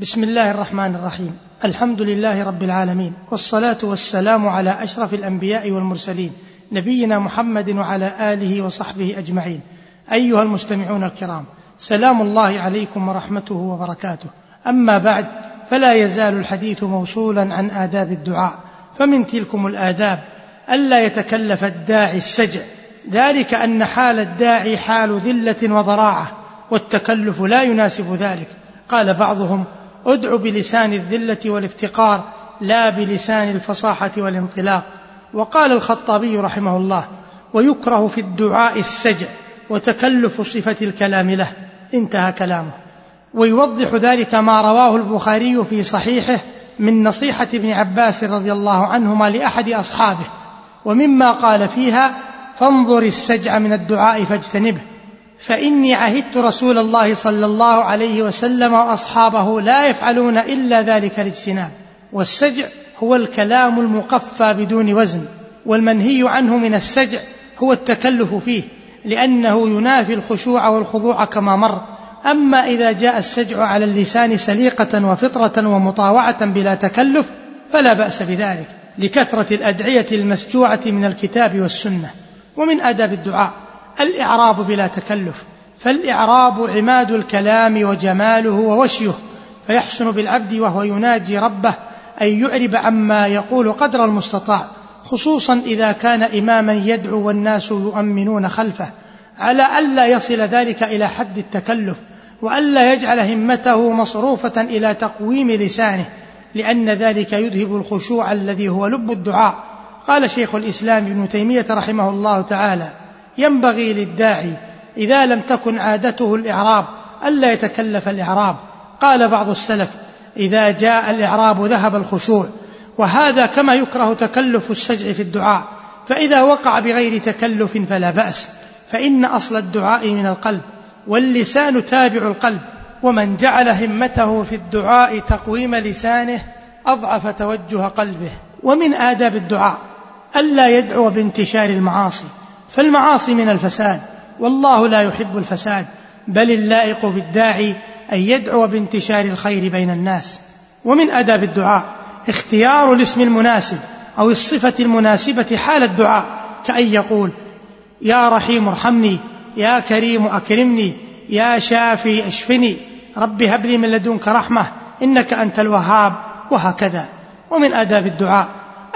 بسم الله الرحمن الرحيم. الحمد لله رب العالمين والصلاة والسلام على أشرف الأنبياء والمرسلين نبينا محمد وعلى آله وصحبه أجمعين. أيها المستمعون الكرام سلام الله عليكم ورحمته وبركاته. أما بعد فلا يزال الحديث موصولا عن آداب الدعاء فمن تلكم الآداب ألا يتكلف الداعي السجع. ذلك أن حال الداعي حال ذلة وضراعة والتكلف لا يناسب ذلك. قال بعضهم ادع بلسان الذلة والافتقار لا بلسان الفصاحة والانطلاق. وقال الخطابي رحمه الله ويكره في الدعاء السجع وتكلف صفة الكلام له. انتهى كلامه. ويوضح ذلك ما رواه البخاري في صحيحه من نصيحة ابن عباس رضي الله عنهما لأحد أصحابه. ومما قال فيها فانظر السجع من الدعاء فاجتنبه. فإني عهدت رسول الله صلى الله عليه وسلم وأصحابه لا يفعلون إلا ذلك الاجتناب والسجع هو الكلام المقفى بدون وزن والمنهي عنه من السجع هو التكلف فيه لأنه ينافي الخشوع والخضوع كما مر. أما إذا جاء السجع على اللسان سليقة وفطرة ومطاوعة بلا تكلف فلا بأس بذلك لكثرة الأدعية المسجوعة من الكتاب والسنة ومن آداب الدعاء. الإعراب بلا تكلف فالإعراب عماد الكلام وجماله ووشيه فيحسن بالعبد وهو يناجي ربه أن يعرب عما يقول قدر المستطاع خصوصا إذا كان إماما يدعو والناس يؤمنون خلفه على ألا يصل ذلك إلى حد التكلف وألا يجعل همته مصروفة إلى تقويم لسانه لأن ذلك يذهب الخشوع الذي هو لب الدعاء. قال شيخ الإسلام ابن تيمية رحمه الله تعالى ينبغي للداعي إذا لم تكن عادته الإعراب ألا يتكلف الإعراب. قال بعض السلف إذا جاء الإعراب ذهب الخشوع وهذا كما يكره تكلف السجع في الدعاء. فإذا وقع بغير تكلف فلا بأس فإن أصل الدعاء من القلب واللسان تابع القلب. ومن جعل همته في الدعاء تقويم لسانه أضعف توجه قلبه. ومن آداب الدعاء ألا يدعو بانتشار المعاصي. فالمعاصي من الفساد والله لا يحب الفساد بل اللائق بالداعي أن يدعو بانتشار الخير بين الناس. ومن آداب الدعاء اختيار الاسم المناسب أو الصفة المناسبة حال الدعاء كأن يقول يا رحيم ارحمني يا كريم أكرمني يا شافي أشفني رب هب لي من لدنك رحمة إنك أنت الوهاب وهكذا. ومن أداب الدعاء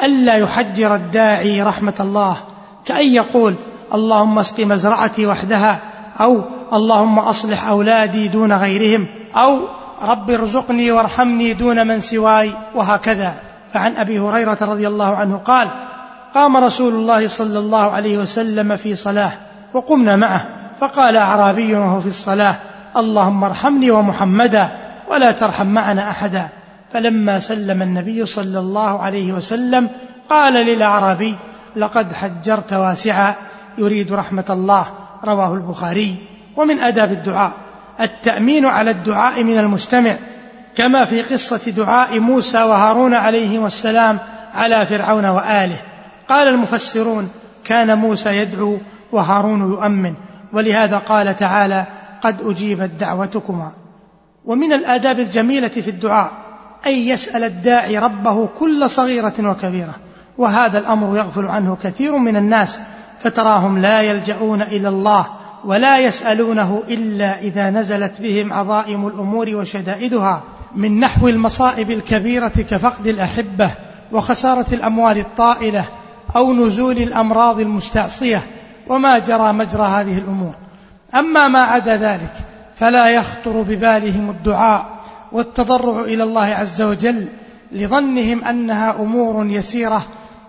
الا يحجر الداعي رحمة الله. كأن يقول اللهم اسق مزرعتي وحدها أو اللهم أصلح أولادي دون غيرهم أو رب ارزقني وارحمني دون من سواي وهكذا. فعن أبي هريرة رضي الله عنه قال قام رسول الله صلى الله عليه وسلم في صلاة وقمنا معه فقال أعرابي وهو في الصلاة اللهم ارحمني ومحمدا ولا ترحم معنا أحدا. فلما سلم النبي صلى الله عليه وسلم قال للأعرابي لقد حجرت واسعا يريد رحمة الله رواه البخاري. ومن آداب الدعاء التأمين على الدعاء من المستمع كما في قصة دعاء موسى وهارون عليهما السلام على فرعون وآله. قال المفسرون كان موسى يدعو وهارون يؤمن. ولهذا قال تعالى قد أجيبت دعوتكما. ومن الآداب الجميلة في الدعاء أن يسأل الداعي ربه كل صغيرة وكبيرة. وهذا الأمر يغفل عنه كثير من الناس فتراهم لا يلجؤون إلى الله ولا يسألونه إلا إذا نزلت بهم عظائم الأمور وشدائدها من نحو المصائب الكبيرة كفقد الأحبة وخسارة الأموال الطائلة أو نزول الأمراض المستعصية وما جرى مجرى هذه الأمور. أما ما عدا ذلك فلا يخطر ببالهم الدعاء والتضرع إلى الله عز وجل لظنهم أنها أمور يسيرة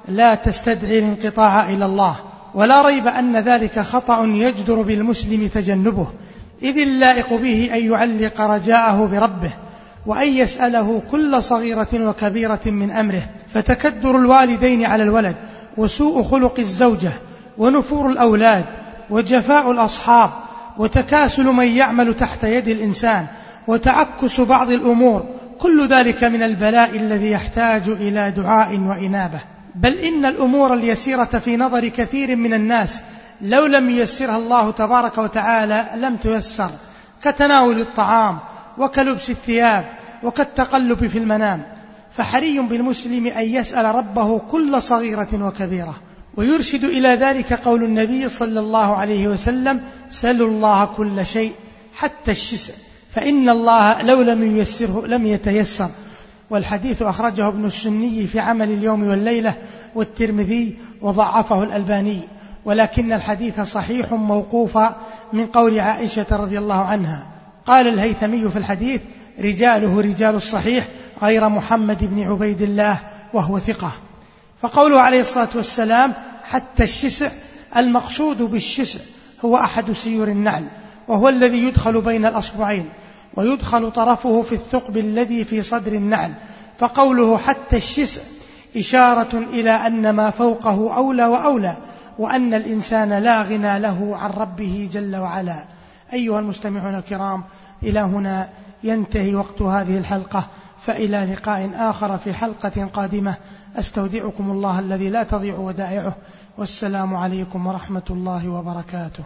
لا تستدعي الانقطاع إلى الله ولا ريب أن ذلك خطأ يجدر بالمسلم تجنبه إذ اللائق به أن يعلق رجاءه بربه وأن يسأله كل صغيرة وكبيرة من أمره فتكدر الوالدين على الولد وسوء خلق الزوجة ونفور الأولاد وجفاء الأصحاب وتكاسل من يعمل تحت يد الإنسان وتعكس بعض الأمور كل ذلك من البلاء الذي يحتاج إلى دعاء وإنابة. بل إن الأمور اليسيرة في نظر كثير من الناس لو لم ييسرها الله تبارك وتعالى لم تيسر كتناول الطعام وكلبس الثياب وكالتقلب في المنام. فحري بالمسلم أن يسأل ربه كل صغيرة وكبيرة. ويرشد إلى ذلك قول النبي صلى الله عليه وسلم سلوا الله كل شيء حتى الشسع فإن الله لو لم ييسره لم يتيسر والحديث أخرجه ابن السني في عمل اليوم والليلة والترمذي وضعفه الألباني ولكن الحديث صحيح موقوفا من قول عائشة رضي الله عنها. قال الهيثمي في الحديث رجاله رجال الصحيح غير محمد بن عبيد الله وهو ثقة. فقوله عليه الصلاة والسلام حتى الشسع المقصود بالشسع هو أحد سيور النعل وهو الذي يدخل بين الأصبعين. ويدخل طرفه في الثقب الذي في صدر النعل فقوله حتى الشسع إشارة إلى أن ما فوقه أولى وأولى وأن الإنسان لا غنى له عن ربه جل وعلا. أيها المستمعون الكرام إلى هنا ينتهي وقت هذه الحلقة فإلى لقاء آخر في حلقة قادمة. أستودعكم الله الذي لا تضيع ودائعه. والسلام عليكم ورحمة الله وبركاته.